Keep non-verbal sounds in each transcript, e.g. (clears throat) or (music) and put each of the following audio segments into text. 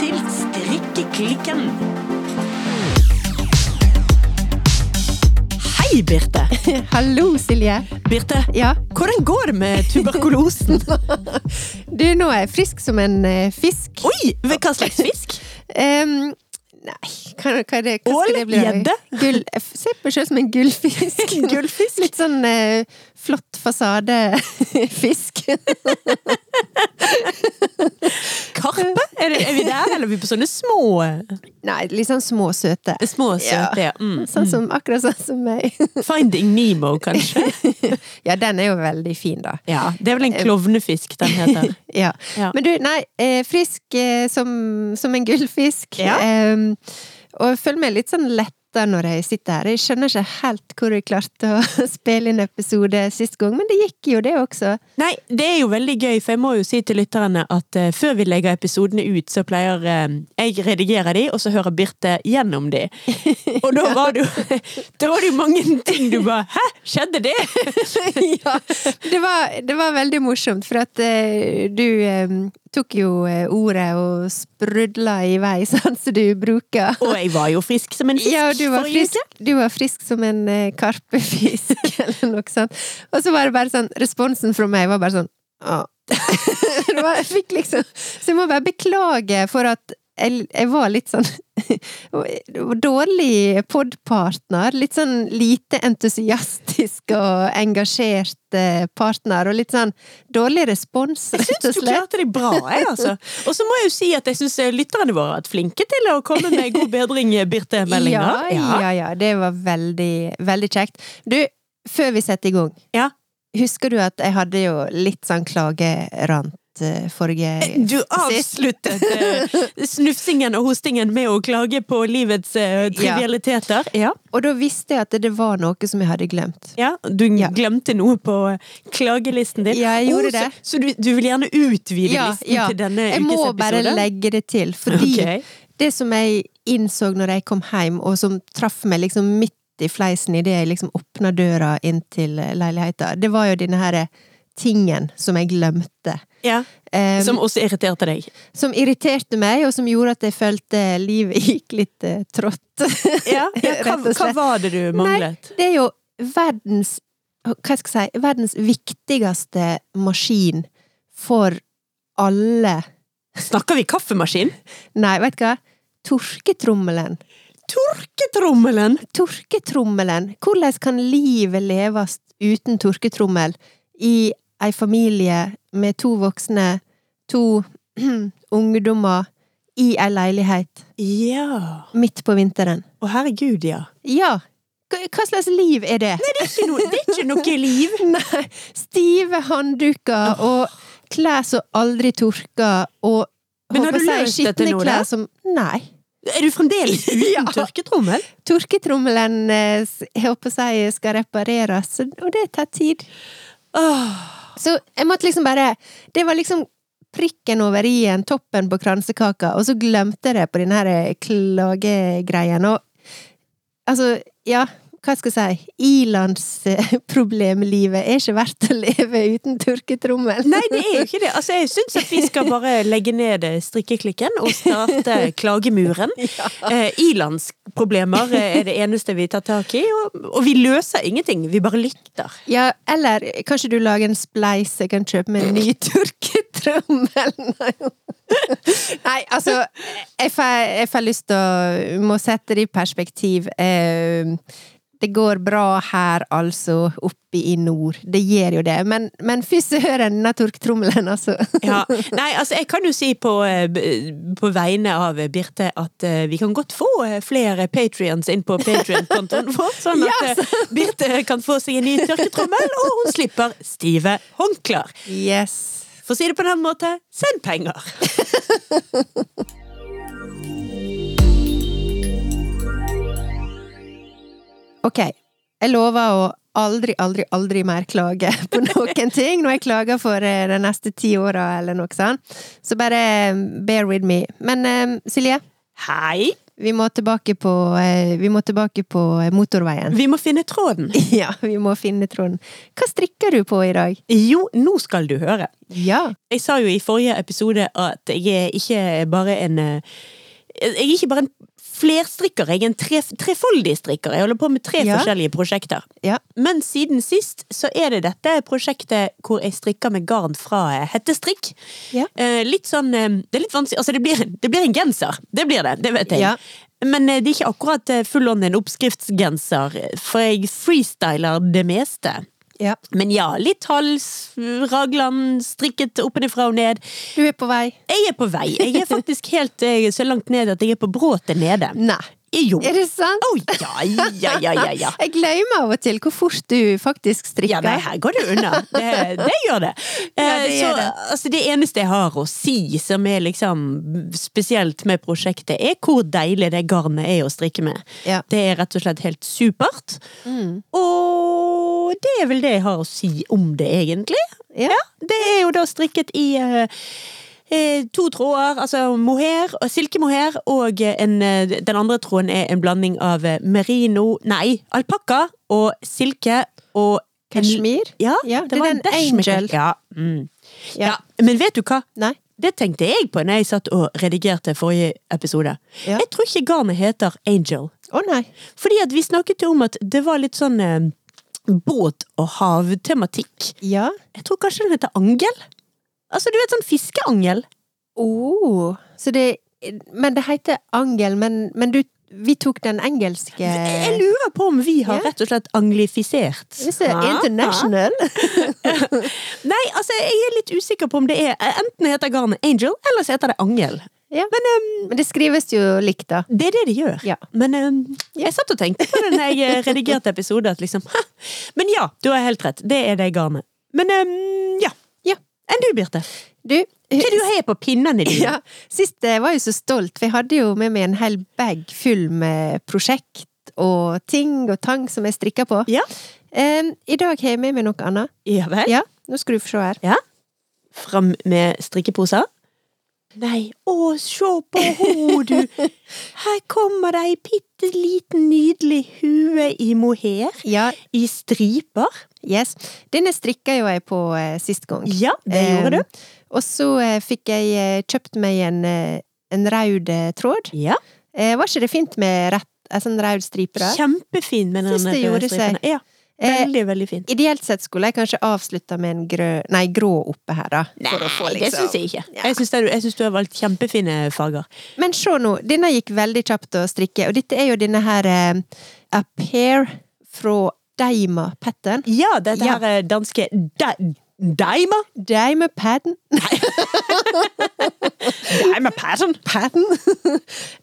til Strikkeklikken. Hei, Birte. (laughs) Hallo, Silje. Birte, Ja, hvordan går det med tuberkulosen? (laughs) du, nå er jeg frisk som en eh, fisk. Oi, hva slags fisk? (laughs) um, nei, hva, hva er det? Hva Ål? skal det bli? Gjedde? Se på meg selv som en gullfisk. (laughs) Gullfisk? Litt sånn eh, flott fasadefisk. (laughs) Karpe? Er, det, er vi der, eller er vi på sånne små nei, litt sånn små, søte. Små søte, ja. Mm, (laughs) Sånn som, akkurat sånn som meg. Finding Nemo, kanskje? ja, den er jo veldig fin, da. Ja, det er vel en klovnefisk den heter. Ja. Ja. Men du, nei, eh, frisk eh, som, som en gullfisk. Ja. Em, og jeg føler meg litt sånn letta når jeg sitter her. Jeg skjønner ikke helt hvor jeg klarte å (laughs) spille inn episode sist gang, men det gikk jo det også. Nei, det er jo veldig gøy, for jeg må jo si til lytterne at eh, før vi legger episodene ut, så pleier eh, jeg redigere de, og så hører Birte gjennom de. (laughs) Og da var det jo (laughs) Da var det jo mange ting du bare Hæ, skjedde det? ja, det var, det var veldig morsomt, for at eh, du tok jo eh, ordet og sprudla i vei, (laughs) sånn som du bruker. Og jeg var jo frisk som en fisk Ja, du var, forrige frisk, du var frisk som en eh, karpefisk, (laughs) eller noe sånt. Og så var det bare sånn, responsen fra meg var bare sånn «Å». (laughs) jeg fikk liksom Så jeg må bare beklage for at jeg, jeg var litt sånn (laughs) Dårlig podpartner. Litt sånn lite entusiastisk og engasjert eh, partner, og litt sånn dårlig respons, rett og slett. Jeg syns du klarte det bra, jeg, altså. (laughs) Og så må jeg jo si at jeg syns lytterne våre har vært flinke til å komme med god bedring, Birte-meldinger. Ja, ja, ja. Det var veldig, veldig kjekt. Du, før vi setter i gang. Ja. Husker du at jeg hadde jo litt sånn klagerant eh, forrige Du avsluttet eh, (laughs) snufsingen og hostingen med å klage på livets eh, trivialiteter. Ja. Og da visste jeg at det var noe som jeg hadde glemt. ja. Du Ja. glemte noe på klagelisten din. Ja, jeg gjorde oh, det. Så, så du, du vil gjerne utvide Ja, listen ja. til denne Jeg ukes må bare legge det til, fordi (laughs) okay. det som jeg innså når jeg kom hjem, og som traff meg liksom midt i fleisen idet jeg liksom åpna døra inn til leiligheta, det var jo denne her tingen som jeg glemte. Ja, Um, Som også irriterte deg. som irriterte meg, og som gjorde at jeg følte livet (laughs) gikk litt uh, trått. Ja, (laughs) ja, hva, hva var det du manglet? Nei, Det er jo verdens Hva skal jeg si Verdens viktigste maskin for alle Snakker vi kaffemaskin? Nei, vet du hva? Torketrommelen. Torketrommelen! Torketrommelen. Hvordan kan livet leves uten torketrommel i ei familie med to voksne, to (clears throat) ungdommer, i ei leilighet Ja. midt på vinteren? Å herregud, ja. Ja! Hva slags liv er det? Det er ikke noe, det er ikke noe liv. (laughs) Nei, stive håndduker og klær som aldri tørker, og Men har du løst dette nå, da? som Nei. Er du fremdeles (laughs) uten Ja. tørketrommel? Tørketrommelen, eh, jeg håper si, skal repareres, og det tar tid. Åh. Så jeg måtte liksom bare Det var liksom prikken over i-en, toppen på kransekaka, og så glemte jeg det på den her klagegreien, og altså, ja, hva skal jeg si, ilandsproblemlivet (laughs) er ikke verdt å leve uten tørketrommel. Nei, det er jo ikke det. Altså, jeg syns at vi skal bare legge ned strikkeklikken og starte (laughs) klagemuren. Eh, Ilandsproblemer er det eneste vi tar tak i, og, og vi løser ingenting. Vi bare lytter. Ja, eller kanskje du lager en spleis jeg kan kjøpe med en ny tørketrommel? (laughs) Nei, altså Jeg får, jeg får lyst til å Må sette det i perspektiv. Eh, det går bra her, altså, oppe i nord. Det gjør jo det. Men, men fy søren, denne tørketrommelen, altså. (laughs) Ja. Nei, altså, jeg kan jo si på, eh, på vegne av Birte at eh, vi kan godt få eh, flere patrions inn på Patrion-kontoen (laughs) vår, sånn at eh, (laughs) Birte kan få seg en ny tørketrommel, og hun slipper stive håndklær. Yes. For å si det på den måten, måte, send penger! Ok, jeg lover å aldri, aldri, aldri mer klage på (laughs) noen ting når jeg klager for eh, de neste ti åra, eller noe sånt. Så bare eh, bear with me. Men eh, Silje, Hei! vi må på, vi må tilbake på motorveien. Vi må finne tråden. (laughs) Ja, vi må finne tråden. Hva strikker du på i dag? Jo, nå skal du høre. Ja. Jeg sa jo i forrige episode at jeg er ikke bare en Jeg er ikke bare en flerstrikker, jeg en tre, trefoldig strikker. Jeg holder på med tre Ja. forskjellige prosjekter. Ja. Men siden sist så er det dette prosjektet hvor jeg strikker med garn fra eh, hettestrikk. Ja. Eh, litt sånn eh, Det er litt vanskelig Altså, det blir, det blir en genser. Det blir det, det vet jeg. Men eh, det er ikke akkurat full on en oppskriftsgenser, for jeg freestyler det meste. Ja. Men ja, litt hals, raglan, strikket oppenifra og ned. Du er på vei. Jeg er på vei. Jeg er faktisk helt eh, så langt ned at jeg er på bråtet nede. Nei. Jo. Er det sant? Å ja, ja, ja, ja, ja. (laughs) Jeg glemmer av og til hvor fort du faktisk strikker. Ja, nei, her går det unna. Det, det gjør det. Ja, Eh, det så, gjør det. Altså, det eneste jeg har å si som er liksom spesielt med prosjektet, er hvor deilig det garnet er å strikke med. Ja. Det er rett og slett helt supert. Mm. Og det er vel det jeg har å si om det, egentlig. Ja. Det er jo da strikket i eh, eh, to tråder, altså mohair, og silkemohair, og en, eh, den andre tråden er en blanding av eh, merino, nei, alpakka og silke og Kashmir? Ja, Ja, det, det var en angel. Ja, mm. Ja. Men vet du hva? Nei? Det tenkte jeg på når jeg satt og redigerte forrige episode. Ja. Jeg tror ikke garnet heter Angel. Å nei. Fordi at vi snakket jo om at det var litt sånn eh, båt- og havtematikk. Ja. Jeg tror kanskje den heter Angel? Altså, du vet sånn fiskeangel? Oh, så det Men det heter angel, men, men du Vi tok den engelske Jeg lurer på om vi har rett og slett anglifisert. Er international. (laughs) Nei, altså, jeg er litt usikker på om det er Enten heter garnet Angel, eller så heter det Angel. Ja. Men um, Men det skrives jo likt, da. det er det de gjør. Ja. Men um, jeg satt og tenkte på det når jeg redigerte episoden, at liksom (laughs) Men ja, du har helt rett. Det er det garnet. Men um, ja. Enn du, Birte? Du, Hva du har på pinnene dine? (laughs) ja, sist jeg var jo så stolt, for jeg hadde jo med meg en hel bag full med prosjekt og ting og tang som jeg strikka på. Ja. Um, I dag har jeg med meg noe annet. Ja vel? Ja, nå skal du få se her. Ja. Fram med strikkeposer. Nei, å, se på henne, du! (laughs) Her kommer det ei bitte liten, nydelig hue i mohair. Ja, I striper. Yes. Denne strikka jo jeg på eh, sist gang. Ja, det gjorde Em, du. Og så eh, fikk jeg eh, kjøpt meg en, eh, en rød eh, tråd. Ja. Eh, var ikke det fint med rett, en sånn rød stripe der? Kjempefin med den røde stripen. Ja, Eh, veldig, veldig fint. Ideelt sett skulle jeg kanskje avslutta med en grø, nei, grå oppe her, da. Nei, få det liksom- syns jeg ikke. Ja. Det- jeg syns du har valgt kjempefine farger. Men se nå, denne gikk veldig kjapt å strikke, og dette er jo denne her eh, A Pair fra Daima Pattern. Ja, dette her er danske da Daima. Daima Pattern. (laughs) Daima pattern.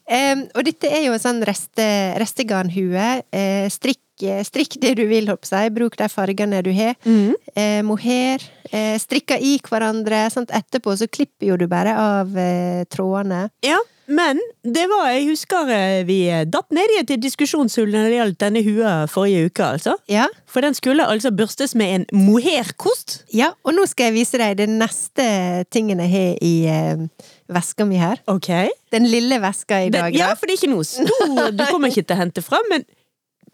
Um, (laughs) og dette er jo en sånn reste, restegarnhue. Uh, strikk, eh, strikk det du vil, håper jeg. Bruk de fargene du har. Mm. Eh, mohair. Eh, strikka i hverandre. Sant? Etterpå så klipper jo du bare av trådene. Ja, men det var, jeg husker eh, vi datt ned i et diskusjonshull når det gjaldt denne hua forrige uke, altså. Ja. For den skulle altså børstes med en mohairkost. ja, og nå skal jeg vise deg det neste tingen jeg har i eh, veska mi her. Ok. Den lille veska i dag. Den, ja, for det er ikke noe stor (laughs) Du kommer ikke til å hente fram, men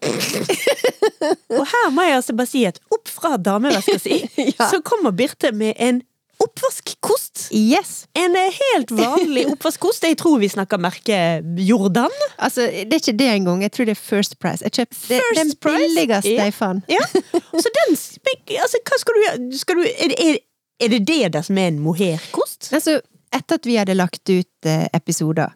(laughs) Og her må jeg altså bare si at opp fra dameveska si, (laughs) Ja. så kommer Birte med en oppvaskkost. Yes! En eh, helt vanlig (laughs) oppvaskkost. Jeg tror vi snakker merket Jordan. Altså, det er ikke det engang. Jeg tror det er First Price. Jeg kjøpte det, First den billigste jeg fant. Ja. (laughs) Så den Altså, hva skal du gjøre? Skal du, er, er, er det det der som er en mohairkost? Altså, etter at vi hadde lagt ut eh, episoder,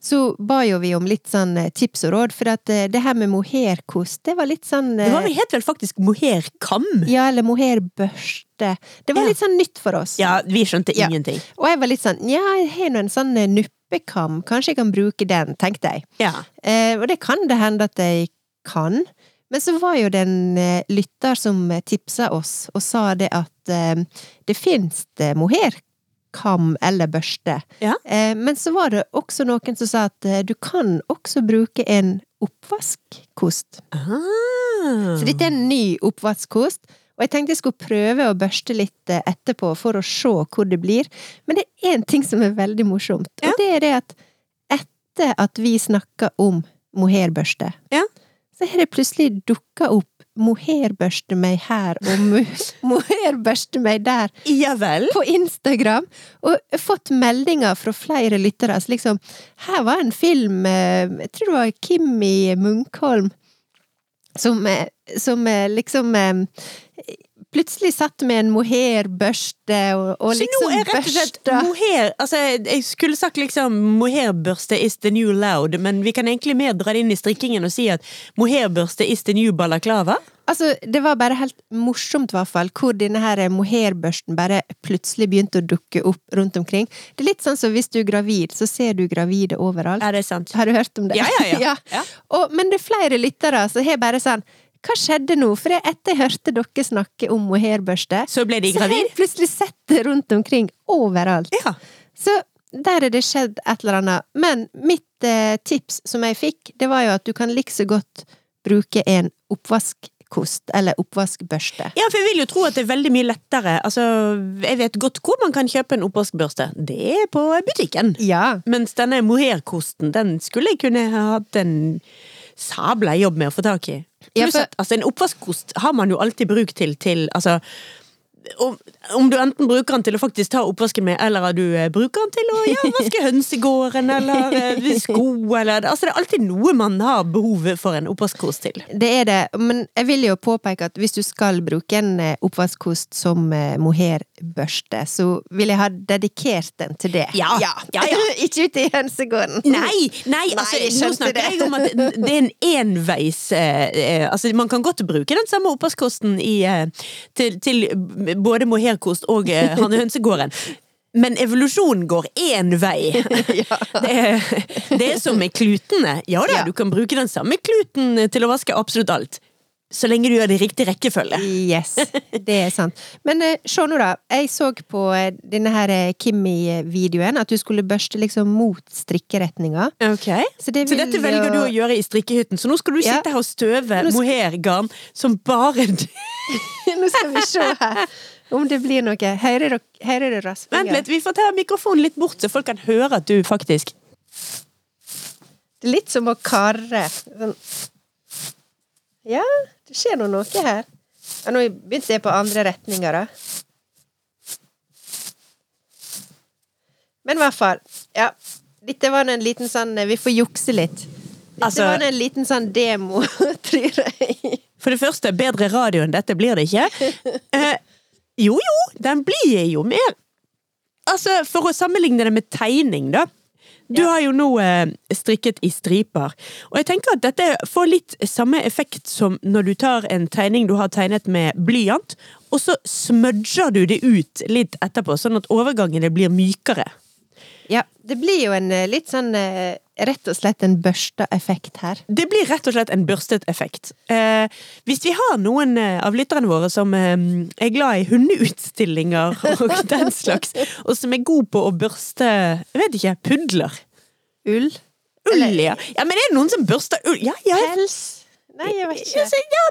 så ba jo vi om litt sånn eh, tips og råd, for at eh, det her med mohairkost, det var litt sånn Det eh, var vel helt vel faktisk mohairkam? Ja, eller mohairbørste. Det var Ja. litt sånn nytt for oss. Ja, vi skjønte Ja. ingenting. Og jeg var litt sånn ja, jeg har nå en sånn eh, nuppekam, kanskje jeg kan bruke den, tenkte jeg. Ja. Eh, og det kan det hende at jeg kan. Men så var jo det en eh, lytter som eh, tipsa oss, og sa det at eh, det fins eh, mohairkam eller børste. Ja. Eh, men så var det også noen som sa at eh, du kan også bruke en oppvaskkost. Ah. Så dette er en ny oppvaskkost. Og jeg tenkte jeg skulle prøve å børste litt eh, etterpå for å se hvor det blir. Men det er én ting som er veldig morsomt, Ja. og det er det at etter at vi snakka om mohairbørste, Ja. så har det plutselig dukka opp mohairbørste meg her og mo- (laughs) mohairbørste meg der Ja på Instagram, og fått meldinger fra flere lyttere. Så liksom, her var en film, eh, jeg tror det var Kimmi Munkholm, som, eh, som eh, liksom Plutselig satt med en mohairbørste og, og Så liksom nå er rett og slett mohair Altså, jeg skulle sagt liksom mohairbørste is the new loud, men vi kan egentlig mer dra det inn i strikkingen og si at mohairbørste is the new balaklava. Altså, det var bare helt morsomt, i hvert fall, hvor denne her mohairbørsten bare plutselig begynte å dukke opp rundt omkring. Det er litt sånn som hvis du er gravid, så ser du gravide overalt. Er det sant? Har du hørt om det? Ja, ja, (laughs) ja. ja. Og, men det er flere lyttere som har bare sånn Hva skjedde nå? For etter jeg hørte dere snakke om mohairbørste, Så ble de så har gravid? jeg plutselig sett det rundt omkring overalt. Ja. Så der er det skjedd et eller annet. Men mitt eh, tips som jeg fikk, det var jo at du kan like så godt bruke en oppvaskkost eller oppvaskbørste. Ja, for jeg vil jo tro at det er veldig mye lettere. Altså, jeg vet godt hvor man kan kjøpe en oppvaskbørste. Det er på butikken. Ja. Mens denne mohairkosten, den skulle jeg kunne ha hatt en sabla jobb med å få tak i. Pluss at altså, en oppvaskkost har man jo alltid bruk til til altså om, om du enten bruker den til å faktisk ta oppvasken med, eller du eh, bruker den til å ja, (laughs) vaske hønsegården, eller eh, (laughs) sko, eller Altså, det er alltid noe man har behov for en oppvaskkost til. Det er det, men jeg vil jo påpeke at hvis du skal bruke en eh, oppvaskkost som eh, mohairbørste, så vil jeg ha dedikert den til det. Ja, ja, (laughs) ja. Ikke ute i hønsegården. Nei, nei, altså, Nei, nå snakker det. jeg om at det er en enveis eh, eh, Altså, man kan godt bruke den samme oppvaskkosten i, eh, til, til både moherkost og eh, (laughs) hønsegården. Men evolusjonen går én vei. (laughs) Det, er, det er som med klutene. Ja da, Ja. du kan bruke den samme kluten til å vaske absolutt alt. Så lenge du gjør det i riktig rekkefølge. Yes, det er sant. Men eh, se nå, da. Jeg så på eh, denne her eh, Kimmi-videoen at du skulle børste liksom mot strikkeretninga. Ok. Så, det Så dette velger jo- du å gjøre i strikkehytten, så nå skal du Ja. sitte her og støve skal- mohairgarn som bare (laughs) Nå skal vi se her om det blir noe. Hører dere, hører dere? Vent litt, vi får ta mikrofonen litt bort, så folk kan høre at du faktisk Det er litt som å karre. Sånn. Ja, det skjer nå noe her. Ja, nå begynte jeg på andre retninger, da. Men i hvert fall. Ja. Dette var en liten sånn Vi får jukse litt. Dette Altså- var en liten sånn demo, (laughs) tror jeg. For det første, bedre radio enn dette blir det ikke. (laughs) Eh, jo jo, den blir jo mer Altså, for å sammenligne det med tegning, da. Du har jo nå eh, strikket i striper, og jeg tenker at dette får litt samme effekt som når du tar en tegning du har tegnet med blyant, og så smudger du det ut litt etterpå, sånn at overgangene blir mykere. Ja, det blir jo en eh, litt sånn eh, Rett og slett en børsta effekt her. Det blir rett og slett en børstet effekt. Eh, hvis vi har noen eh, av lytterne våre som eh, er glad i hundeutstillinger (laughs) og den slags, og som er god på å børste jeg vet ikke, pudler Ull? Ull, ja. ja. Men er det noen som børster ull? Ja, ja. Pels? Nei, jeg vet ikke. ja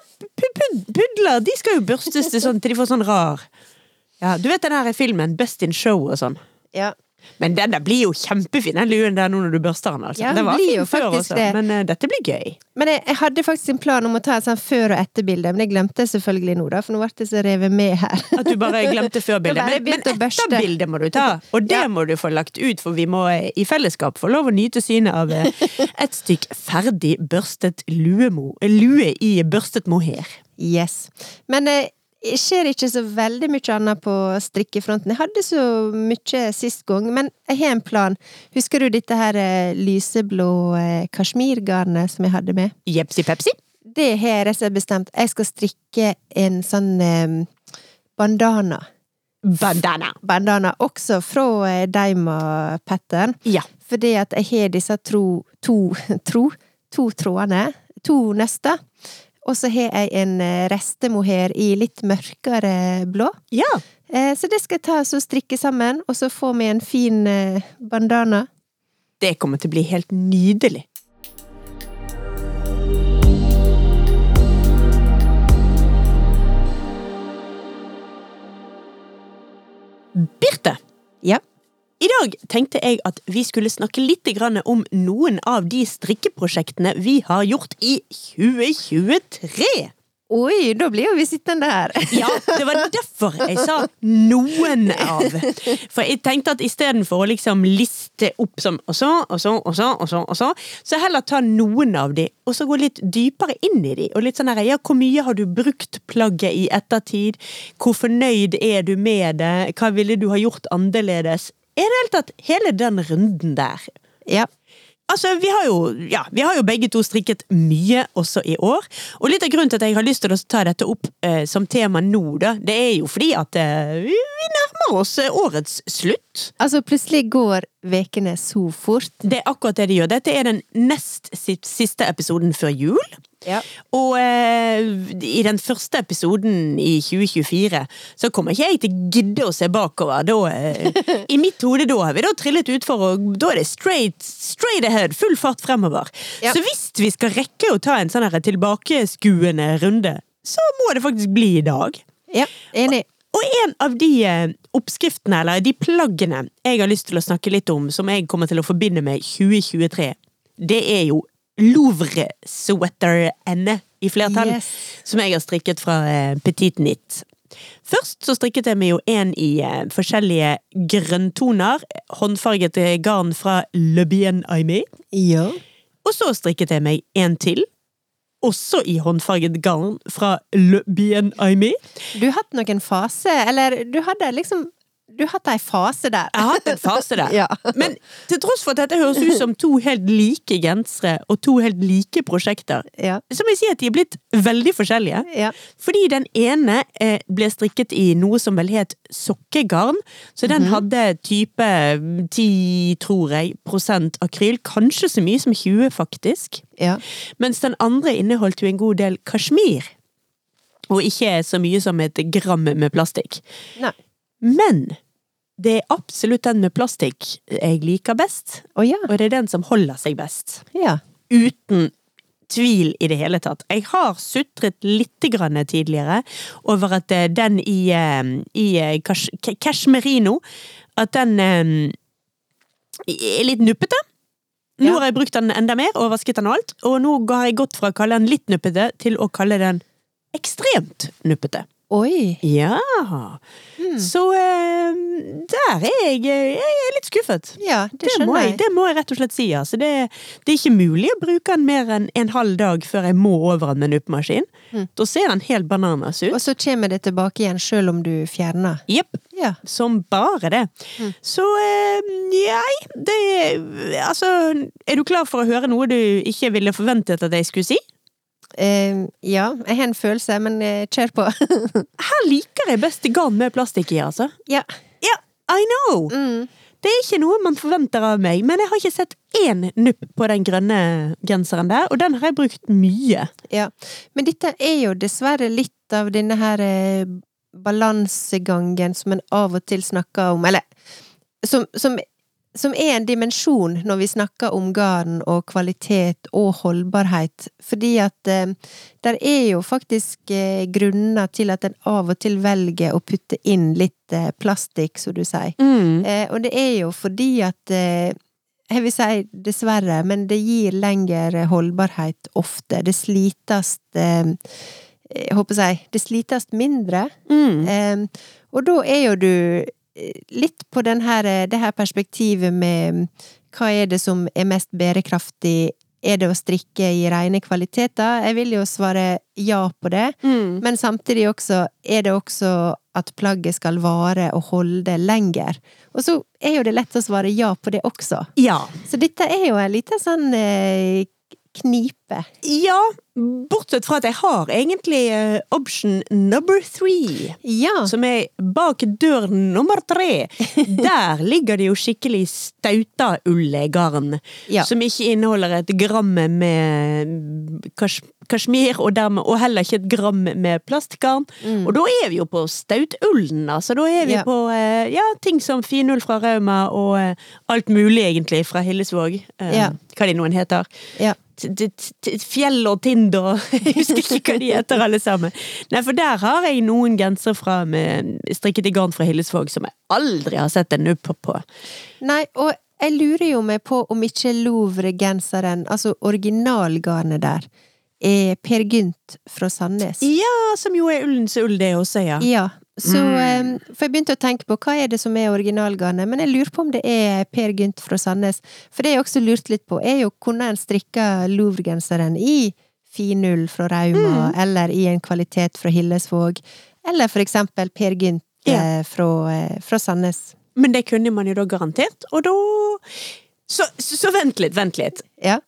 pudler de skal jo børstes til, sånn, til de får sånn rar Ja, Du vet den her filmen Best in Show og sånn? Ja. Men den der blir jo kjempefin, den luen der nå når du børster den. altså. Ja, den var fin jo før også, det. men uh, dette blir gøy. Men jeg, jeg hadde faktisk en plan om å ta et sånn før- og etterbilde, men det glemte jeg selvfølgelig nå, da, for nå ble det så revet med her. At du bare glemte (laughs) før-bildet. Men, men etterbildet må du ta, og det Ja. må du få lagt ut, for vi må eh, i fellesskap få lov å nyte synet av eh, (laughs) et stykk ferdig børstet luemo, lue i børstet mohair. Yes. Men eh, skjer ikke så veldig mye annet på strikkefronten. Jeg hadde så mye sist gang, men jeg har en plan. Husker du dette her eh, lyseblå eh, kasjmirgarnet som jeg hadde med? Jepsi pepsi. Det har jeg rett bestemt. Jeg skal strikke en sånn eh, bandana. Bandana. Bandana også fra Daima Pattern. Ja. Fordi at jeg har disse tro, to, (laughs) tro, to trådene, to nøster. Og så har jeg en eh, restemohair i litt mørkere blå. Ja. Eh, Så det skal jeg ta og strikke sammen, og så få meg en fin eh, bandana. Det kommer til å bli helt nydelig. Birte, Ja. I dag tenkte jeg at vi skulle snakke litt om noen av de strikkeprosjektene vi har gjort i 2023. Oi, da blir jo vi sittende her. (laughs) Ja, det var derfor jeg sa 'noen av'. For jeg tenkte at istedenfor å liksom liste opp som og så, og så, og så, og så, og så, så heller ta noen av de, og så gå litt dypere inn i de. Og litt sånn her, ja, hvor mye har du brukt plagget i ettertid? Hvor fornøyd er du med det? Hva ville du ha gjort annerledes? I det hele tatt, hele den runden der. Ja. Altså, vi har, jo, ja, vi har jo begge to strikket mye også i år. Og litt av grunnen til at jeg har lyst til å ta dette opp eh, som tema nå, da, det er jo fordi at eh, vi, nærmer oss eh, årets slutt. Altså, plutselig går vekene så fort. Det er akkurat det de gjør. Dette er den nest siste episoden før jul. Ja. Og eh, i den første episoden i 2024 så kommer ikke jeg til å gidde å se bakover. Da, eh, I mitt hode da har vi da trillet utfor, og da er det straight, straight ahead, full fart fremover. Ja. Så hvis vi skal rekke å ta en sånn tilbakeskuende runde, så må det faktisk bli i dag. Ja, enig. Og en av de eh, oppskriftene, eller de plaggene, jeg har lyst til å snakke litt om, som jeg kommer til å forbinde med 2023, det er jo Louvre sweater-ende i flertall, Yes. som jeg har strikket fra eh, Petit Nit. Først så strikket jeg meg jo en i eh, forskjellige grønntoner, håndfarget eh, garn fra Le Bien Aimé, Ja. og så strikket jeg meg en til, også i håndfarget garn fra Le Bien Aimé. Du har hatt noen fase, eller du hadde liksom Du har hatt ei fase der. Jeg har hatt en fase der. (laughs) Ja. Men til tross for at dette høres ut som to helt like gensere og to helt like prosjekter, Ja. så må jeg si at de er blitt veldig forskjellige. Ja. Fordi den ene eh, ble strikket i noe som vel het sokkegarn, så den hadde type 10, tror jeg, prosent akryl. Kanskje så mye som 20, faktisk. ja. Mens den andre inneholdt jo en god del kasjmir. Og ikke så mye som et gram med plastikk. Nei. Men det er absolutt den med plastikk jeg liker best, oh, ja. og det er den som holder seg best. Ja. Uten tvil i det hele tatt. Jeg har sutret litt grann tidligere over at eh, den i, eh, i eh, cashmerino, at den er litt nuppete. Nå har jeg brukt den enda mer og vasket den og alt, og nå har jeg gått fra å kalle den litt nuppete til å kalle den ekstremt nuppete. Oi. Ja. Mm. Så eh, der er jeg, jeg er litt skuffet. Ja, det Det må, skjønner jeg, jeg. det må jeg rett og slett si. Altså. Det, det er ikke mulig å bruke den mer enn en halv dag før jeg må over den med en uppemaskin. Mm. Da ser den helt bananas ut. Og så kommer det tilbake igjen selv om du fjerner. Jepp. Ja. Som bare det. Mm. Så eh, nei, det Altså, er du klar for å høre noe du ikke ville forventet at jeg skulle si? Eh, ja, jeg har en følelse, men uh, kjør på. (laughs) Her liker jeg best garn med plastikk i, altså. ja. Ja, I know! Mm. Det er ikke noe man forventer av meg, men jeg har ikke sett én nupp på den grønne genseren der, og den har jeg brukt mye. Ja. Men dette er jo dessverre litt av denne her eh, balansegangen som en av og til snakker om, eller som, som, som er en dimensjon når vi snakker om garn og kvalitet og holdbarhet, fordi at eh, der er jo faktisk eh, grunner til at en av og til velger å putte inn litt eh, plastikk, som du sier. Mm. Eh, og det er jo fordi at eh, jeg vil si dessverre, men det gir lengre holdbarhet ofte. Det slites eh, Jeg håper å si Det slites mindre. Mm. Og da er jo du litt på den her, eh, det her perspektivet med hva er det som er mest bærekraftig? Er det å strikke i rene kvaliteter? Jeg vil jo svare ja på det. Mm. Men samtidig også er det også at plagget skal vare og holde lenger. Og så er jo det lett å svare ja på det også. Ja. Så dette er jo en liten sånn eh, knipe. Ja, bortsett fra at jeg har egentlig uh, option number three. Ja. Som er bak dør nummer tre. (laughs) Der ligger det jo skikkelig stauta ullegarn. Ja. Som ikke inneholder et gram med kas kasjmir, og, dermed, og heller ikke et gram med plastgarn. Mm. Og da er vi jo på stautullen, altså. Da er vi Ja. på uh, ja, ting som finull fra Rauma og uh, alt mulig, egentlig, fra Hillesvåg. Hva de noen heter. Ja. Fjell og Tind og (laughs) Jeg husker ikke hva de heter alle sammen. Nei, for der har jeg noen gensere fra med strikket i garn fra Hillesvåg som jeg aldri har sett en nupp på. Nei, og jeg lurer jo meg på om ikke Louvre-genseren, altså originalgarnet der, er Per Gynt fra Sandnes. Ja, som jo er ullens ull, det også, ja. Ja, så mm. For jeg begynte å tenke på hva er det som er originalgarnet, men jeg lurer på om det er Per Gynt fra Sandnes. For det jeg også lurte litt på, er jo kunne en strikka Louvre-genseren i finull fra Rauma, eller i en kvalitet fra Hillesvåg, eller for eksempel Per Gynt Ja. eh, fra, eh, fra Sandnes. Men det kunne man jo da garantert, og da så, så, så vent litt, vent litt. Ja.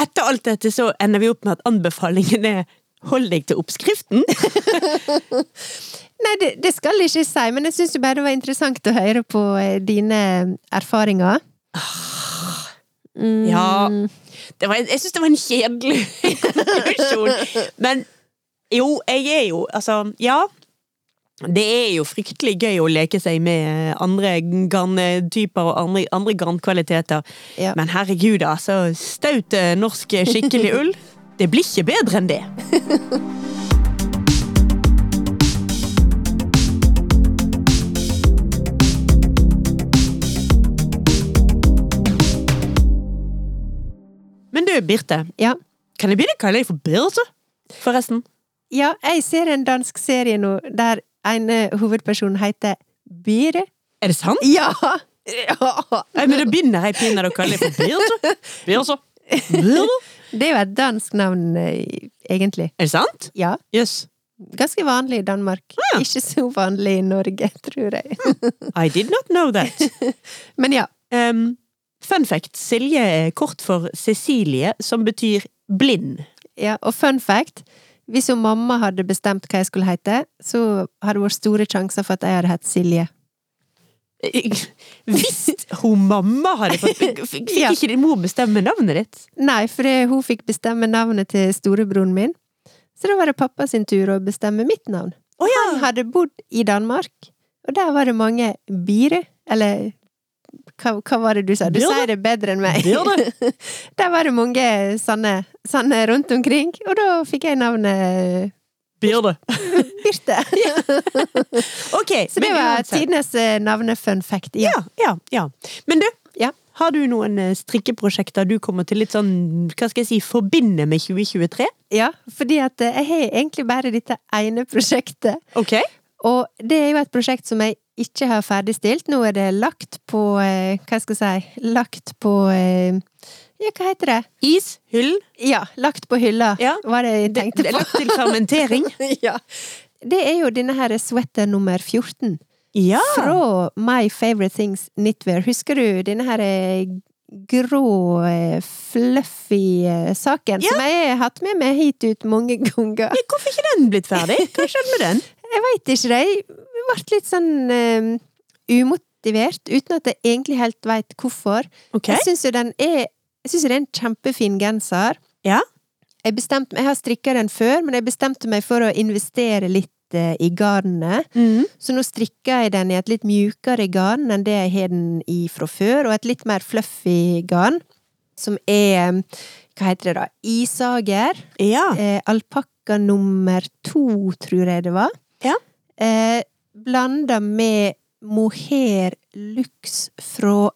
Etter alt dette så ender vi opp med at anbefalingen er hold deg til oppskriften. (laughs) Nei, det, det skal jeg ikke si, men jeg syns bare det var interessant å høre på eh, dine erfaringer. Mm. Ja. Det var, jeg syns det var en kjedelig (laughs) konklusjon. Men jo, jeg er jo Altså, ja. Det er jo fryktelig gøy å leke seg med andre garntyper og andre, andre garnkvaliteter. Ja. Men herregud, altså. Staut eh, norsk skikkelig ull. (laughs) Det blir ikke bedre enn det. (laughs) Birte. Ja. Kan jeg begynne å kalle deg for Birte? Forresten. ja, jeg ser en dansk serie nå der en eh, hovedperson heter Bire. Er det sant? Ja! ja. Nei, men da begynner jeg pinadø å kalle deg for Birte. Birte. Birte. Det er jo et dansk navn, eh, egentlig. Er det sant? Ja. Yes. Ganske vanlig i Danmark. Ja. Ikke så vanlig i Norge, tror jeg. I did not know that. (laughs) Men ja. Um, fun fact. Silje er kort for Cecilie, som betyr blind. ja. Og fun fact hvis hun mamma hadde bestemt hva jeg skulle hete, så hadde det vært store sjanser for at jeg hadde hett Silje. (laughs) Hvis hun mamma hadde fått (laughs) Fikk Ja. ikke din mor bestemme navnet ditt? Nei, for hun fikk bestemme navnet til storebroren min. Så da var det pappa sin tur å bestemme mitt navn. Oh, ja! Han hadde bodd i Danmark, og der var det mange Bire, eller hva, hva var det du sa? Du Byrde? sier det bedre enn meg. Byrde? (laughs) Der var det mange sanne, sanne rundt omkring, og da fikk jeg navnet Birde. (laughs) Birte. (laughs) okay, Så det var tidenes eh, navne-fun fact. Ja. Ja, ja, ja. Men du, Ja. har du noen eh, strikkeprosjekter du kommer til litt sånn, hva skal jeg si, forbinde med 2023? ja, fordi at eh, jeg har egentlig bare dette ene prosjektet. Ok. Og det er jo et prosjekt som jeg ikke har ferdigstilt. Nå er det lagt på eh, Hva skal jeg si Lagt på eh, Ja, hva heter det? Is, hyll, Ja, lagt på hylla, Ja. var det jeg tenkte tenkte det er på. lagt til fermentering. (laughs) ja. Det er jo denne her sweater nummer 14. Ja. Fra My Favorite Things Knitwear. Husker du denne her eh, grå, fluffy saken Ja. som jeg har hatt med meg hit ut mange (laughs) ganger? Ja, Hvorfor ikke den blitt ferdig? Hva skjedde med den? Jeg veit ikke, det. Ble litt sånn eh, umotivert, uten at jeg egentlig helt veit hvorfor. Okay. Jeg syns jo den er Jeg synes jo det er en kjempefin genser. Ja. Jeg, bestemte, jeg har strikka den før, men jeg bestemte meg for å investere litt eh, i garnene. Mm. Så nå strikker jeg den i et litt mjukere garn enn det jeg har den i fra før, og et litt mer fluffy garn, som er Hva heter det da? Isager. Ja. Eh, Alpakka nummer to, tror jeg det var. Ja. Eh, Blanda med mohair lux fra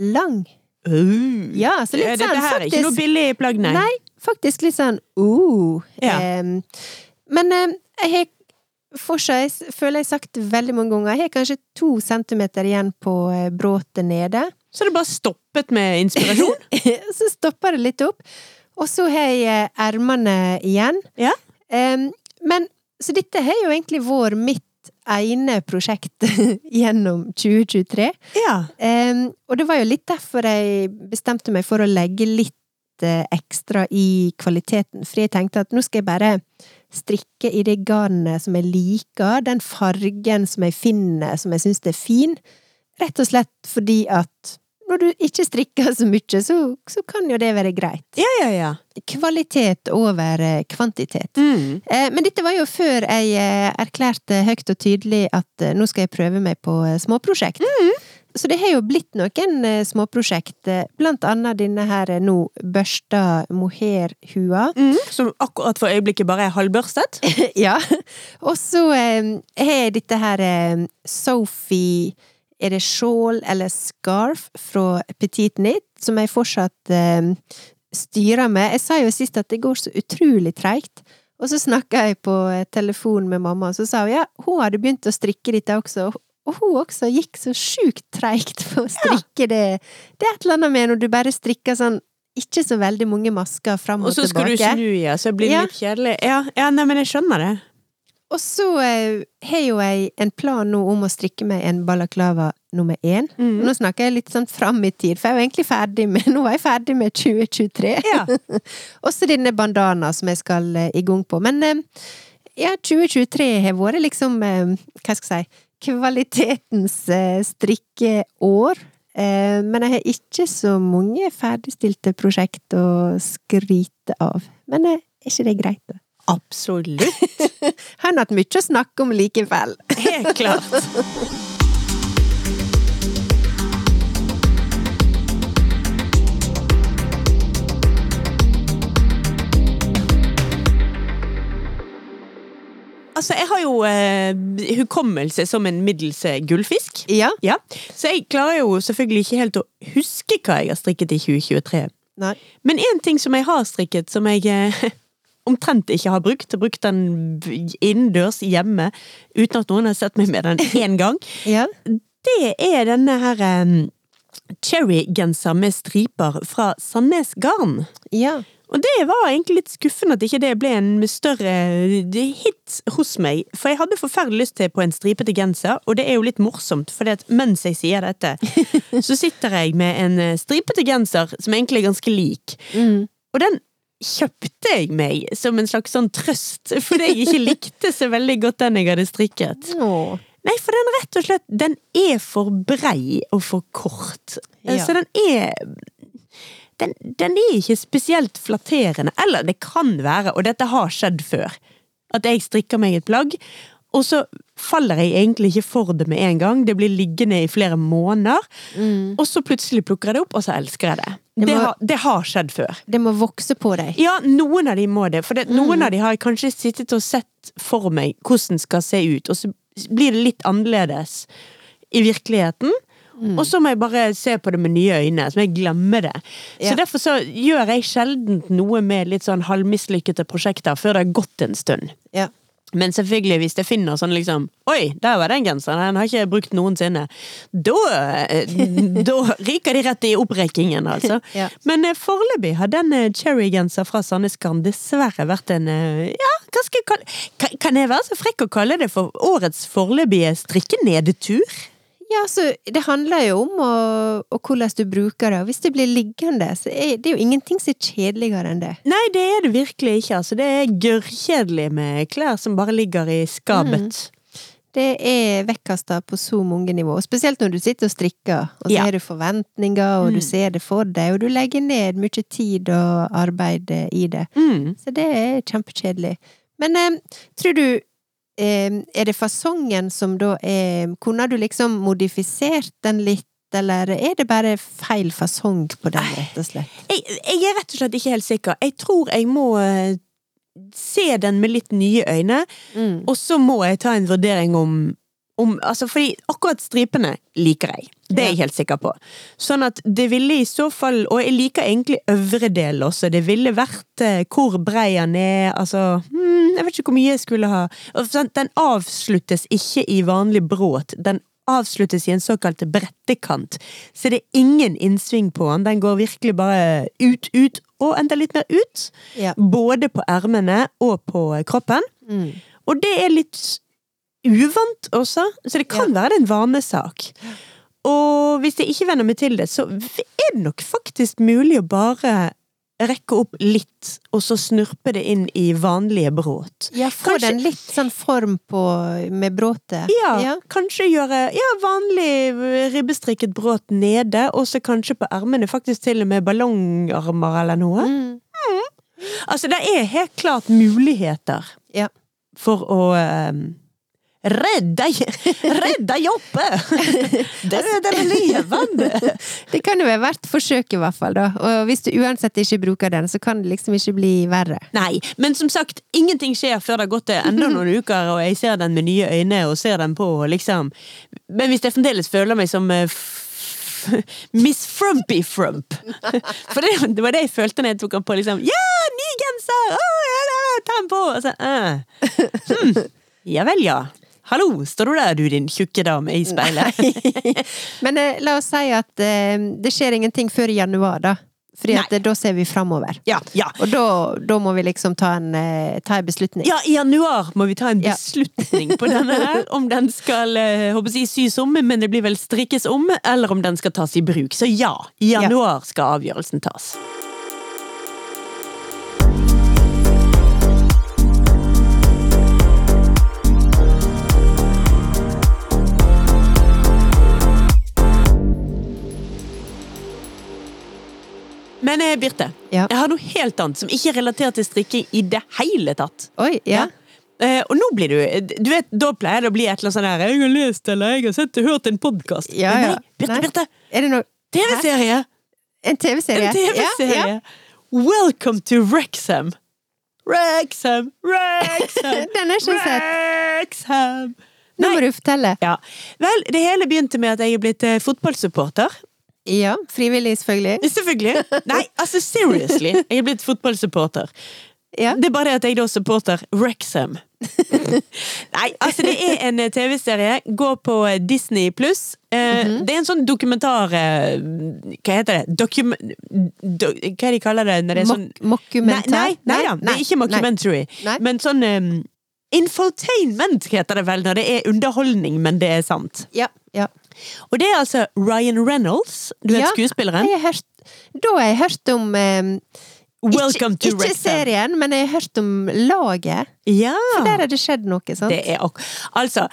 Lang. Uh. Ja, så litt sånn det her er ikke noe billig plagg, nei. Nei, faktisk litt sånn uh. Ja. Um, men um, jeg har jeg føler jeg har sagt veldig mange ganger, jeg har kanskje to centimeter igjen på eh, bråtet nede. Så det bare stoppet med inspirasjon? (laughs) så stopper det litt opp. Og så har jeg eh, ermene igjen. Ja. Um, men, så dette har jo egentlig vært mitt ene prosjekt (laughs) gjennom 2023. ja. Um, og det var jo litt derfor jeg bestemte meg for å legge litt eh, ekstra i kvaliteten. For jeg tenkte at nå skal jeg bare strikke i det garnet som jeg liker, den fargen som jeg finner som jeg syns er fin. Rett og slett fordi at når du ikke strikker så mye, så, så kan jo det være greit. Ja, ja, ja. Kvalitet over eh, kvantitet. Mm. Eh, Men dette var jo før jeg eh, erklærte høyt og tydelig at nå skal jeg prøve meg på småprosjekt. småprosjekt. så det har jo blitt noen småprosjekt, blant annet denne her nå børsta mohairhua. Mm, som akkurat for øyeblikket bare er halvbørstet. (laughs) ja. Og så eh, har jeg dette her eh, Sophie Er det skjål eller scarf fra Petit Knit, som jeg fortsatt eh, styrer med. Jeg sa jo sist at det går så utrolig treigt. Og så snakka jeg på eh, telefon med mamma, og så sa hun ja, hun hadde begynt å strikke dette også. Og hun også gikk så sjukt treigt på å strikke det. Det er et eller annet med når du bare strikker sånn ikke så veldig mange masker fram og, tilbake. Og så skal du tilbake. snu, ja, så blir det Ja. litt kjedelig. Ja, ja, nei, men jeg skjønner det. Og så eh, har jo jeg en plan nå om å strikke meg en balaklava nummer én. Mm. Nå snakker jeg litt sånn fram i tid, for jeg var egentlig ferdig med (laughs) Nå var jeg ferdig med 2023. Ja. (laughs) Også denne bandana som jeg skal eh, i gang på. Men eh, ja, 2023 har vært liksom Hva skal jeg si Kvalitetens strikkeår. Men jeg har ikke så mange ferdigstilte prosjekt å skryte av. Men er ikke det greit, da? Absolutt. Har hatt mye å snakke om likevel. Helt klart. Altså, jeg har jo eh, hukommelse som en middels eh, gullfisk. Ja. Ja, Så jeg klarer jo selvfølgelig ikke helt å huske hva jeg har strikket i 2023. Nei. Men én ting som jeg har strikket, som jeg eh, omtrent ikke har brukt, har brukt den innendørs hjemme uten at noen har sett meg med den (laughs) én gang, Ja. det er denne her um, cherrygenser med striper fra Sandnes Garn. Ja. Og det var egentlig litt skuffende at ikke det ble en større hit hos meg. For jeg hadde forferdelig lyst til på en stripete genser, og det er jo litt morsomt, for mens jeg sier dette, (laughs) så sitter jeg med en eh, stripete genser som egentlig er ganske lik. Mm. Og den kjøpte jeg meg som en slags sånn trøst, fordi jeg ikke likte så veldig godt den jeg hadde strikket. Åh. Nei, for den rett og slett, den er for brei og for kort. Ja. Så den er den, den er ikke spesielt flatterende. Eller det kan være, og dette har skjedd før, at jeg strikker meg et plagg, og så faller jeg egentlig ikke for det med en gang. Det blir liggende i flere måneder, Mm. og så plutselig plukker jeg det opp, og så elsker jeg det. Det Det, har, det har skjedd før. Det må vokse på deg. Ja, noen av de må det. For det, noen av de har jeg kanskje sittet og sett for meg hvordan skal se ut, og så blir det litt annerledes i virkeligheten. Og så må jeg bare se på det med nye øyne, så må jeg glemme det. Så derfor så gjør jeg sjelden noe med litt sånn halvmislykkede prosjekter før det har gått en stund. Ja. Men selvfølgelig, hvis jeg finner sånn liksom Oi, der var den genseren, den har ikke brukt noensinne. Da, eh, da ryker de rett i opprekkingen, altså. (laughs) Ja. Men eh, foreløpig har den eh, cherrygenser fra Sandnes Garn dessverre vært en Ja, hva skal jeg kalle kan, kan jeg være så frekk å kalle det for årets foreløpige strikkenedtur? Ja, så det handler jo om å, og hvordan du bruker det. Og hvis det blir liggende, så er det jo ingenting som er kjedeligere enn det. Nei, det er det virkelig ikke. Altså, det er gørrkjedelig med klær som bare ligger i skapet. Det er vekkasta på så mange nivåer. Spesielt når du sitter og strikker, og så Ja. har du forventninger, og du Mm. ser det for deg, og du legger ned mye tid og arbeid i det. Mm. Så det er kjempekjedelig. Men eh, tror du Er det fasongen som da er Kunne du liksom modifisert den litt, eller er det bare feil fasong på den, rett og slett? Jeg, jeg er rett og slett ikke helt sikker. Jeg tror jeg må eh, se den med litt nye øyne, Mm. og så må jeg ta en vurdering om, om altså fordi akkurat stripene liker jeg. Det er jeg helt sikker på. Sånn at det ville i så fall Og jeg liker egentlig øvre del også. Det ville vært eh, hvor brei han er, altså hmm, Jeg vet ikke hvor mye jeg skulle ha Den avsluttes ikke i vanlig bråt. Den avsluttes i en såkalt brettekant. Så det er ingen innsving på den. Den går virkelig bare ut, ut, og enda litt mer ut. Ja. Både på ermene og på kroppen. Mm. Og det er litt uvant også, så det kan være det er en vanesak. Og hvis jeg ikke venner meg til det, så er det nok faktisk mulig å bare rekke opp litt, og så snurpe det inn i vanlige bråt. Ja, få Kanskje- den litt sånn form på med bråtet. Ja, Ja. kanskje gjøre ja, vanlig ribbestrikket bråt nede, og så kanskje på ermene faktisk til og med ballongarmer eller noe. Mm. Altså, det er helt klart muligheter Ja. for å eh, Redda, (laughs) redda Joppe! (laughs) Død eller levende! (laughs) Det kan jo være verdt forsøk, i hvert fall. da. Og hvis du uansett ikke bruker den, så kan det liksom ikke bli verre. Nei, men som sagt, ingenting skjer før det har gått enda noen uker, og jeg ser den med nye øyne og ser den på, og liksom Men hvis jeg fremdeles føler meg som uh, Miss Frumpy Frump. For det, det, var det jeg følte når jeg tok den på. liksom Ja, ny genser! Å, ja, ta den på! Og så, uh. hmm. Ja vel, ja. Hallo, står du der du din tjukke dame i speilet? (laughs) Men eh, la oss si at eh, det skjer ingenting før i januar, da. Fordi da ser vi framover. Ja, ja. Og da, da, må vi liksom ta en, eh, ta en, beslutning. Ja, i januar må vi ta en beslutning på denne her. (laughs) Om den skal eh, håper jeg, sys om, men det blir vel strikkes om, eller om den skal tas i bruk. Så ja, i januar skal avgjørelsen tas. Men eh, Birte, ja. jeg har noe helt annet som ikke er relatert til strikking i det hele tatt. Oi, ja. ja. Uh, og nå blir du Du vet, Da pleier det å bli et eller annet sånn her 'Jeg har lest eller jeg har sett hørt en podkast'. Ja, ja. Nei, Birte, Nei. Birte! Er det noe TV-serie! En TV-serie? En TV-serie! Welcome to Rexham! Rexham, Rexham, (laughs) Den er ikke. Rexham! Nå må du fortelle. Ja. Vel, det hele begynte med at jeg er blitt uh, fotballsupporter. Ja, frivillig, selvfølgelig. Selvfølgelig. Nei, altså seriously. Jeg er blitt fotballsupporter. Ja. Det er bare det at jeg da supporter Rexham. (laughs) Nei, altså det er en eh, TV-serie. Går på eh, Disney pluss. Mm -hmm. Det er en sånn dokumentar Hva heter det? Dokum... Do, hva det de kaller det? Når det er sånn Mockumentar? Nei, nei, nei, ja, det er ikke mockumentary. Men sånn um, Infotainment heter det vel når det er underholdning, men det er sant. Ja, ja. Og det er altså Ryan Reynolds, du vet ja, skuespilleren? Hørt, da har jeg hørt om um, Welcome ikke, to Ikke serien, men jeg har hørt om laget. Ja. For der har det skjedd noe, sant? Det er, altså,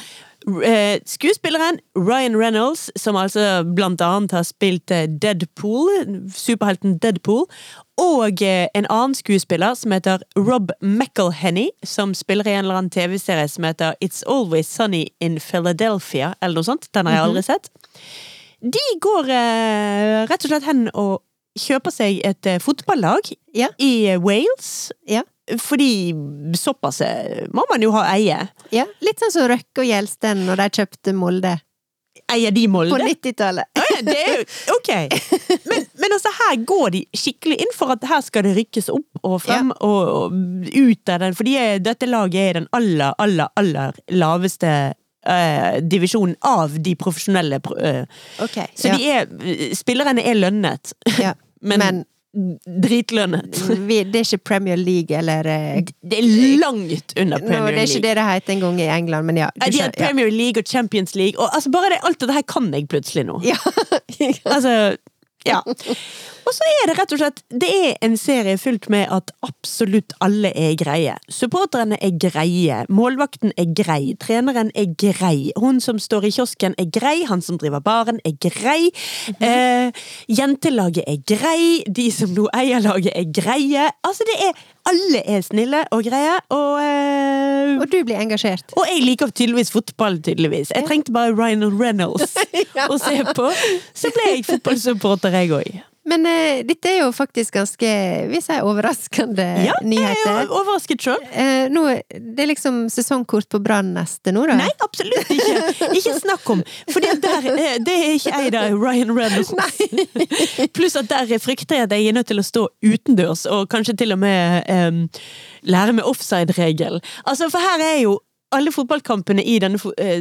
skuespilleren Ryan Reynolds, som altså blant annet har spilt eh, Deadpool, superhelten Deadpool, og uh, en annen skuespiller som heter Rob McElhenny, som spiller i en eller annen TV-serie som heter It's Always Sunny in Philadelphia, eller noe sånt. Den har jeg aldri mhm. sett. De går rett og slett hen og kjøper seg et fotballag ja. i Wales. Ja. Fordi såpass eh, må man jo ha eie. Ja, Litt sånn som Røkke og Gjelsten når de kjøpte Molde. Eier de Molde? På 90-tallet. ja, (laughs) ok. Men, men, altså, her går de skikkelig inn for at her skal det rykkes opp og frem ja. og, og, ut av den. Fordi dette laget er den aller, aller, aller laveste uh, divisjonen av de profesjonelle. Uh, okay, så de er, spillerne er lønnet. Ja. (laughs) men, men Dritlønnet. det er ikke Premier League, eller eh, Det er langt under Premier League. det er ikke det det het en gang i England, men ja. de har Premier League og Champions League, og altså bare det, alt det her kan jeg plutselig nå. Ja. (laughs) altså, ja. Og så er det rett og slett Det er en serie fylt med at absolutt alle er greie. Supporterne er greie. Målvakten er grei. Treneren er grei. Hun som står i kiosken er grei. Han som driver baren er grei. Mm. Eh, jentelaget er grei. De som nå eier laget er greie. Altså, det er Alle er snille og greie, og eh, Og du blir engasjert. Og jeg liker tydeligvis fotball, tydeligvis. Jeg trengte bare Ryan Reynolds (laughs) ja. å se på. Så ble jeg fotballsupporter, jeg òg. Men uh, dette er jo faktisk ganske, jeg er overraskende ja, (laughs) nyheter. Ja, jeg er overrasket sjøl. Uh, det er liksom sesongkort på Brann neste nå, da? Nei, absolutt ikke! Ikke snakk om! For det, eh, det er ikke jeg, da. Ryan Reynolds. (laughs) Pluss at der frykter jeg at jeg er nødt til å stå utendørs, og kanskje til og med um, lære med offside-regel. Altså, for her er jo alle fotballkampene i denne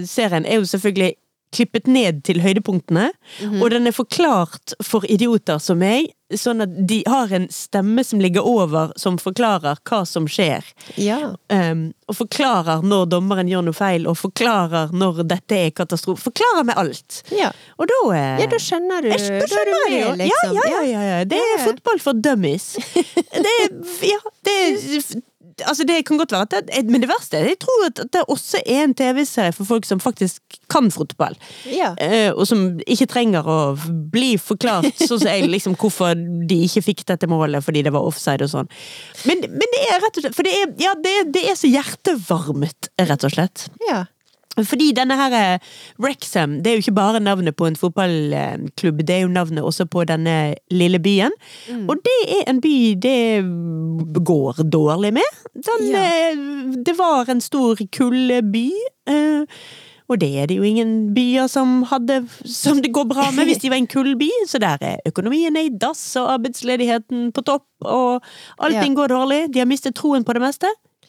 serien er jo selvfølgelig klippet ned til høydepunktene, mm -hmm. og den er forklart for idioter som meg, sånn at de har en stemme som ligger over, som forklarer hva som skjer. Ja. Um, og forklarer når dommeren gjør noe feil, og forklarer når dette er katastrofe. Forklarer med alt. Ja. Og da eh, Ja, da skjønner du. Jeg, da skjønner du med, liksom. Ja, ja, ja, ja, Det er fotball for dummies. (laughs) Det er, ja, det er altså det kan godt være at det, Men det verste er jeg tror at det også er en TV-serie for folk som faktisk kan fotball. Ja. Eh, og som ikke trenger å bli forklart (laughs) sånn som jeg, liksom, hvorfor de ikke fikk dette målet fordi det var offside og sånn. Men, men, det er rett og slett For det er, ja, det, det er så hjertevarmet, rett og slett. Ja. Fordi denne her eh, Wrexham, det er jo ikke bare navnet på en fotballklubb, det er jo navnet også på denne lille byen. Mm. Og det er en by det går dårlig med. Den, Ja. eh, Det var en stor kulleby. eh, Og det er det jo ingen byer som hadde Som det går bra med hvis de var en kullby. Så der er økonomien i dass, og arbeidsledigheten på topp, og allting går dårlig. De har mistet troen på det meste.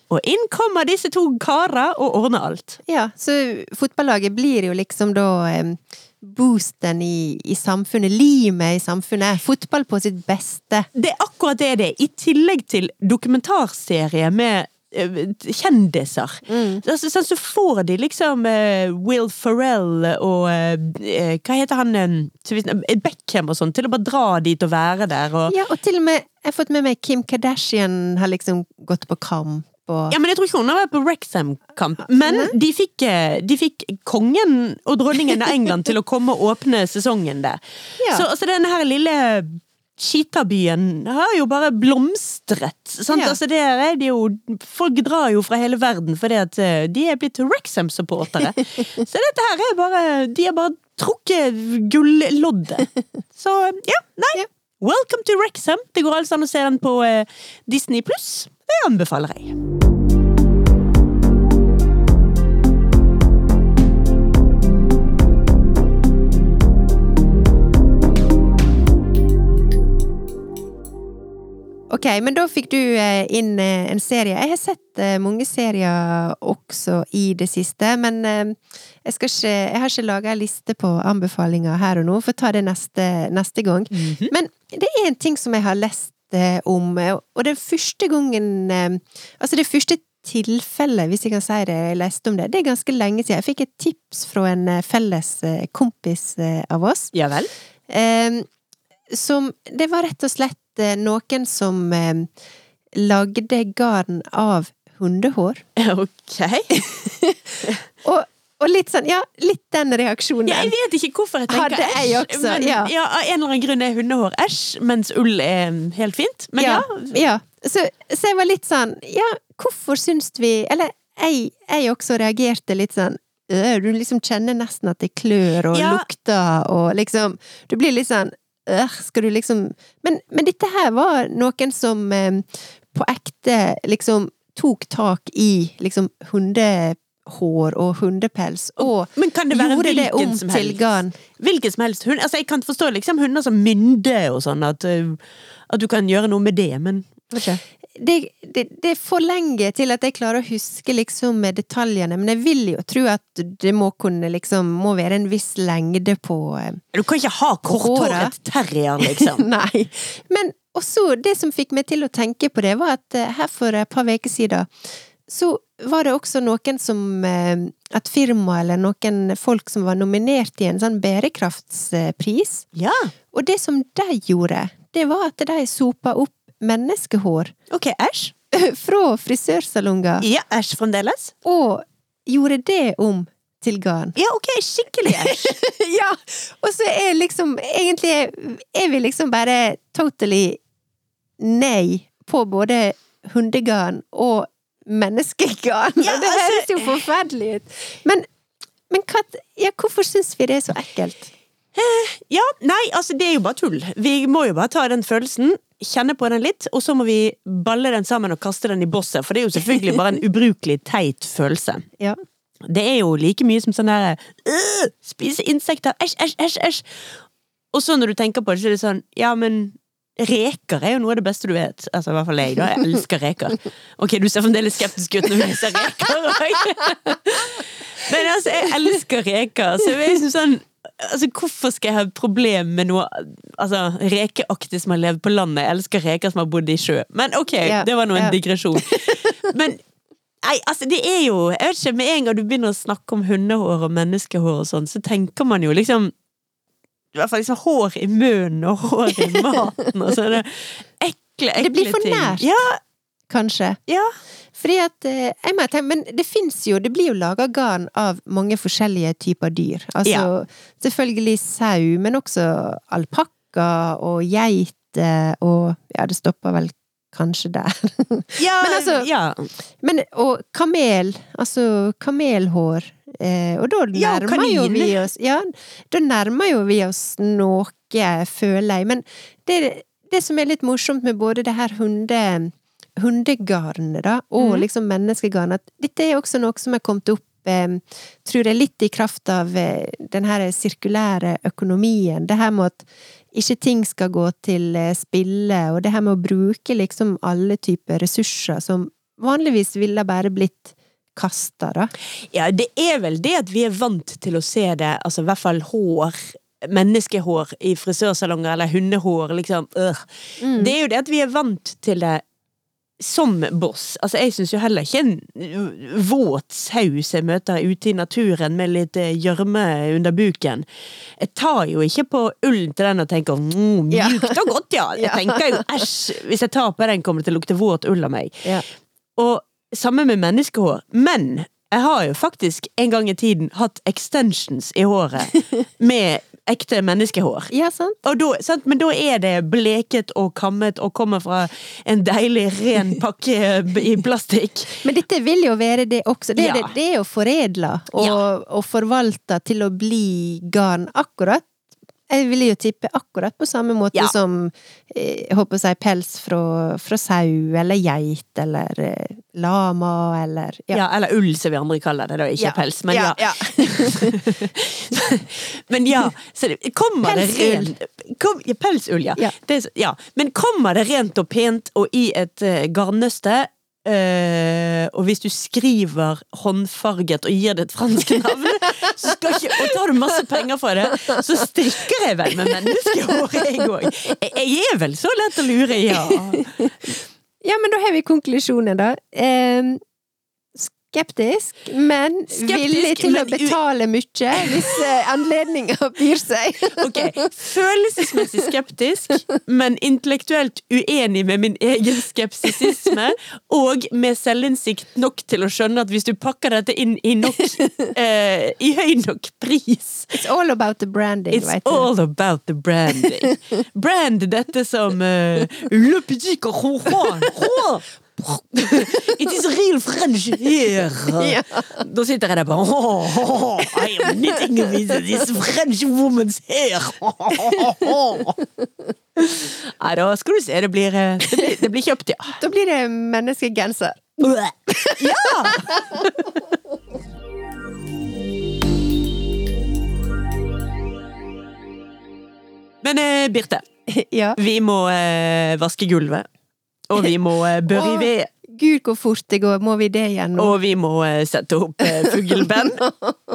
Og inn kommer disse to karer og ordner alt. Ja, så fotballaget blir jo liksom da eh, boosten i, i samfunnet, limet i samfunnet. Fotball på sitt beste. Det er akkurat det det er. I tillegg til dokumentarserie med eh, kjendiser. Altså, sånn, så får de liksom uh, Will Ferrell og uh, Hva heter han eh, Beckham og sånn, til å bare dra dit og være der. Og, Ja, og til og med, jeg har fått med meg Kim Kardashian har liksom gått på kamp og Ja, men jeg tror ikke hun har vært på Wrexham-kamp. Men de fikk, eh, de fikk kongen og dronningen av England til å komme og åpne sesongen der. Ja. Så altså, denne her lille Cheetah-byen har jo bare blomstret. Sant? Ja. Altså, jo Folk drar jo fra hele verden fordi at eh, de er blitt Wrexham-supportere. (laughs) Så dette her er bare De har bare trukket gulloddet. Så ja, nei. Ja. Welcome to Wrexham. Det går altså an å se den på eh, Disney pluss. Det anbefaler jeg. Ok, men da fikk du eh, inn eh, en serie. Jeg har sett eh, mange serier også i det siste, men jeg, ikke, jeg har ikke laga ei liste på anbefalinger her og nå, får ta det neste, neste gang. Men det er en ting som jeg har lest om, eh, og er første gangen eh, Altså, det første tilfellet, hvis jeg kan si det, jeg leste om det, det er ganske lenge siden. Jeg fikk et tips fra en eh, felles kompis av oss. Ja vel? Som Det var rett og slett noen som lagde garn av hundehår. (laughs) Ok. (laughs) Og, og litt sånn, ja, litt den reaksjonen. Ja, jeg vet ikke hvorfor jeg tenker æsj. jeg også, men ja. Av en eller annen grunn er hundehår æsj, mens ull er helt fint. Men ja. ja. Så, så jeg var litt sånn, ja, hvorfor syns vi Eller jeg, jeg også reagerte litt sånn øh, Du liksom kjenner nesten at det klør og Ja. lukter og liksom Du blir litt sånn øh, Skal du liksom men, men dette her var noen som eh, på ekte liksom tok tak i liksom hundehår og hundepels, og Men kan det være gjorde det om som til helst? garn. Hvilken som helst hund. Altså, jeg kan forstå liksom hunder som mynde og sånn, at, uh, at du kan gjøre noe med det, men det, det, det er for lenge til at jeg klarer å huske liksom detaljene, men jeg vil jo tro at det må kunne liksom Må være en viss lengde på eh, Du kan ikke ha korthåret terrier, (laughs) liksom. Nei. Men også det som fikk meg til å tenke på det, var at eh, her for et par uker siden så var det også noen som eh, Et firma eller noen folk som var nominert i en sånn bærekraftspris. Ja, Og det som de gjorde, det var at de sopa opp menneskehår ok, æsj. (laughs) fra frisørsalonger, Ja, æsj fremdeles. og gjorde det om til garn. Ja, ok, skikkelig æsj. (laughs) ja! Og så er liksom Egentlig er vi liksom bare totally nei på både hundegarn og menneskegarn. Ja, Og det altså- høres jo forferdelig ut. Men, men hva, ja, hvorfor syns vi det er så ekkelt? Ja, nei, altså det er jo bare tull. Vi må jo bare ta den følelsen, kjenne på den litt, og så må vi balle den sammen og kaste den i bosset, for det er jo selvfølgelig bare en (laughs) ubrukelig teit følelse. Ja. Det er jo like mye som sånn der øh, Spise insekter, æsj, æsj, æsj, æsj. Og så når du tenker på det, så er det sånn Ja, men reker er jo noe av det beste du vet. Altså i hvert fall jeg, da. Jeg elsker reker. Ok, du ser fremdeles skeptisk ut når du ser reker òg. Men altså, jeg elsker reker, så jeg liksom sånn Altså, Hvorfor skal jeg ha et problem med noe altså, rekeaktig som har levd på landet? Jeg elsker reker som har bodd i sjø. Men ok, Ja, det var nå en ja. digresjon. Men Nei, altså det er jo Jeg vet ikke, Med en gang du begynner å snakke om hundehår og menneskehår og sånn, så tenker man jo liksom I hvert fall liksom hår i munnen og hår i (laughs) maten og sånne ekle, ekle Det blir for nært. Ja, Kanskje. ja. Fordi at eh, jeg må tenke, Men det fins jo Det blir jo laga garn av mange forskjellige typer dyr. Altså selvfølgelig sau, men også alpakka og geit og Ja, det stopper vel kanskje der. (laughs) Ja, Men altså- ja. Men, og kamel, altså kamelhår. Eh, og da nærmer ja, jo vi oss Ja, da nærmer jo vi oss noe, føler jeg. Men det, det som er litt morsomt med både det her hunde, hundegarnet, da, og mm. liksom menneskegarnet, at dette er også noe som er kommet opp eh, tror jeg litt i kraft av eh, den her sirkulære økonomien. Det her med at ikke ting skal gå til eh, spille, og det her med å bruke liksom alle typer ressurser som vanligvis ville bare blitt kasta, da. Ja, det er vel det at vi er vant til å se det, altså i hvert fall hår, menneskehår i frisørsalonger, eller hundehår, liksom. Mm. Det er jo det at vi er vant til det som boss. Altså, jeg syns jo heller ikke en våt saus jeg møter ute i naturen med litt eh, gjørme under buken. Jeg tar jo ikke på ullen til den og tenker mm, mjukt og godt, ja. (laughs) Jeg tenker jo æsj, hvis jeg tar på den kommer det til å lukte våt ull av meg. Ja. Og samme med menneskehår. Men jeg har jo faktisk en gang i tiden hatt extensions i håret (laughs) med ekte menneskehår. Ja, sant? Da, sant? Men da er det bleket og kammet og kommer fra en deilig, ren pakke i plastikk. Men dette vil jo være det også. Det, er Ja. det, det er jo foredla og, Ja. og forvalta til å bli garn akkurat. Jeg ville jo tippe akkurat på samme måte Ja. som eh, jeg håper å si pels fra, fra sau eller geit eller eh, lama eller Ja. eller ull, som vi andre kaller det. Det er Ikke Ja. pels, men ja. ja. (laughs) Men ja, så det, kommer det rent kom, ja, Pelsull, ja. Ja. Det, ja. Men kommer det rent og pent og i et uh, garnnøste eh, og hvis du skriver håndfarget og gir det et fransk navn, så skal ikke, og tar du masse penger for det, så strikker jeg vel med menneskehår, jeg. Jeg, er vel så lett å lure, ja. Ja, men da har vi konklusjonen, da. Eh, skeptisk, men Skeptisk, villig til men å betale mye hvis eh, anledninga (laughs) byr seg. (laughs) Ok, følelsesmessig skeptisk, men intellektuelt uenig med min egen skepsisisme, og med selvinnsikt nok til å skjønne at hvis du pakker dette inn i nok (laughs) eh, i høy nok pris It's all about the branding, It's vet du. all about the branding. Brand dette som uh, Le petit coron. It is real French here. Ja. Da sitter jeg der bare oh, oh, I am knitting with this French woman's hair. Nei, da skal du se. Det blir, eh, det blir, det blir kjøpt, ja. Da blir det menneskegenser. Ja! Men eh, Birte, Ja. vi må eh, vaske gulvet. Og vi må eh, børre ved. Gud, hvor fort det går. Må vi det igjen nå? Og vi må eh, sette opp eh, fugleband.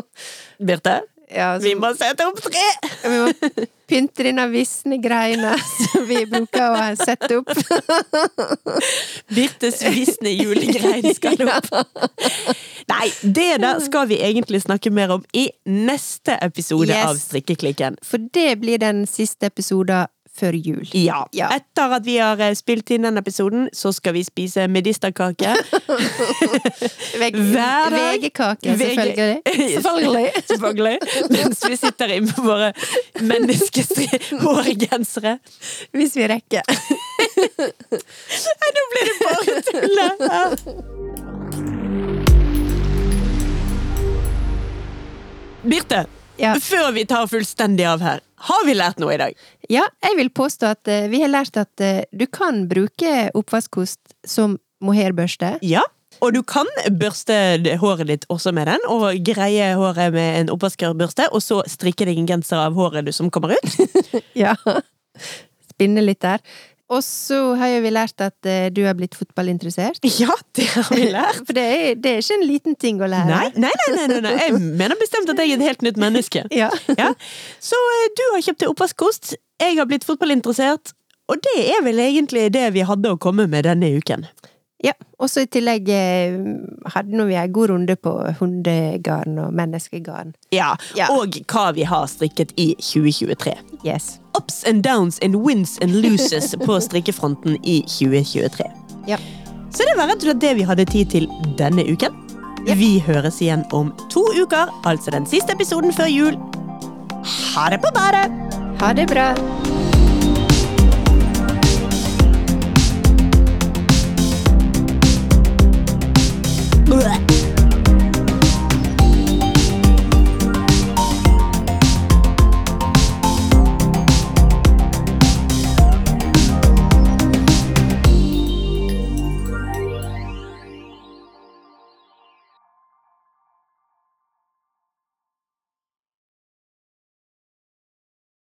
(laughs) Birte, Ja, så, vi må sette opp tre! vi må pynte denne visne greina som vi bruker å sette opp. (laughs) Birtes visne julegrein skal (laughs) opp. Nei, det der skal vi egentlig snakke mer om i neste episode Yes. av Strikkeklikken. For det blir den siste episoden før jul. Ja. Ja. Etter at vi har eh, spilt inn den episoden, så skal vi spise medisterkake. (laughs) Hver dag. VG-kake, selvfølgelig. (laughs) Selvfølgelig. (laughs) Selvfølgelig. Mens vi sitter inne på våre menneskehårgensere. Hvis vi rekker. Nei, nå blir det bare tulle! Birte, Ja. før vi tar fullstendig av her, har vi lært noe i dag? Ja, jeg vil påstå at eh, vi har lært at eh, du kan bruke oppvaskkost som mohairbørste. Ja. Og du kan børste håret ditt også med den, og greie håret med en oppvaskerbørste, og så strikke deg en genser av håret du som kommer ut. (laughs) Ja. Spinne litt der. Og så har jo vi lært at eh, du har blitt fotballinteressert. (laughs) Ja, det har vi lært. For det er, det er ikke en liten ting å lære. Nei, nei, nei, nei, nei. Jeg mener bestemt at jeg er et helt nytt menneske. (laughs) Ja. Ja. Så eh, du har kjøpt deg oppvaskkost, jeg har blitt fotballinteressert, og det er vel egentlig det vi hadde å komme med denne uken. Ja. Og så i tillegg eh, hadde vi en god runde på hundegarn og menneskegarn. Ja, Ja. Og hva vi har strikket i 2023. Yes. Ups and downs and wins and loses på strikkefronten i 2023. Ja. Så det var rett og slett det vi hadde tid til denne uken. Vi høres igjen om to uker, altså den siste episoden før jul. Ha det på badet! Ha det bra! Ugh.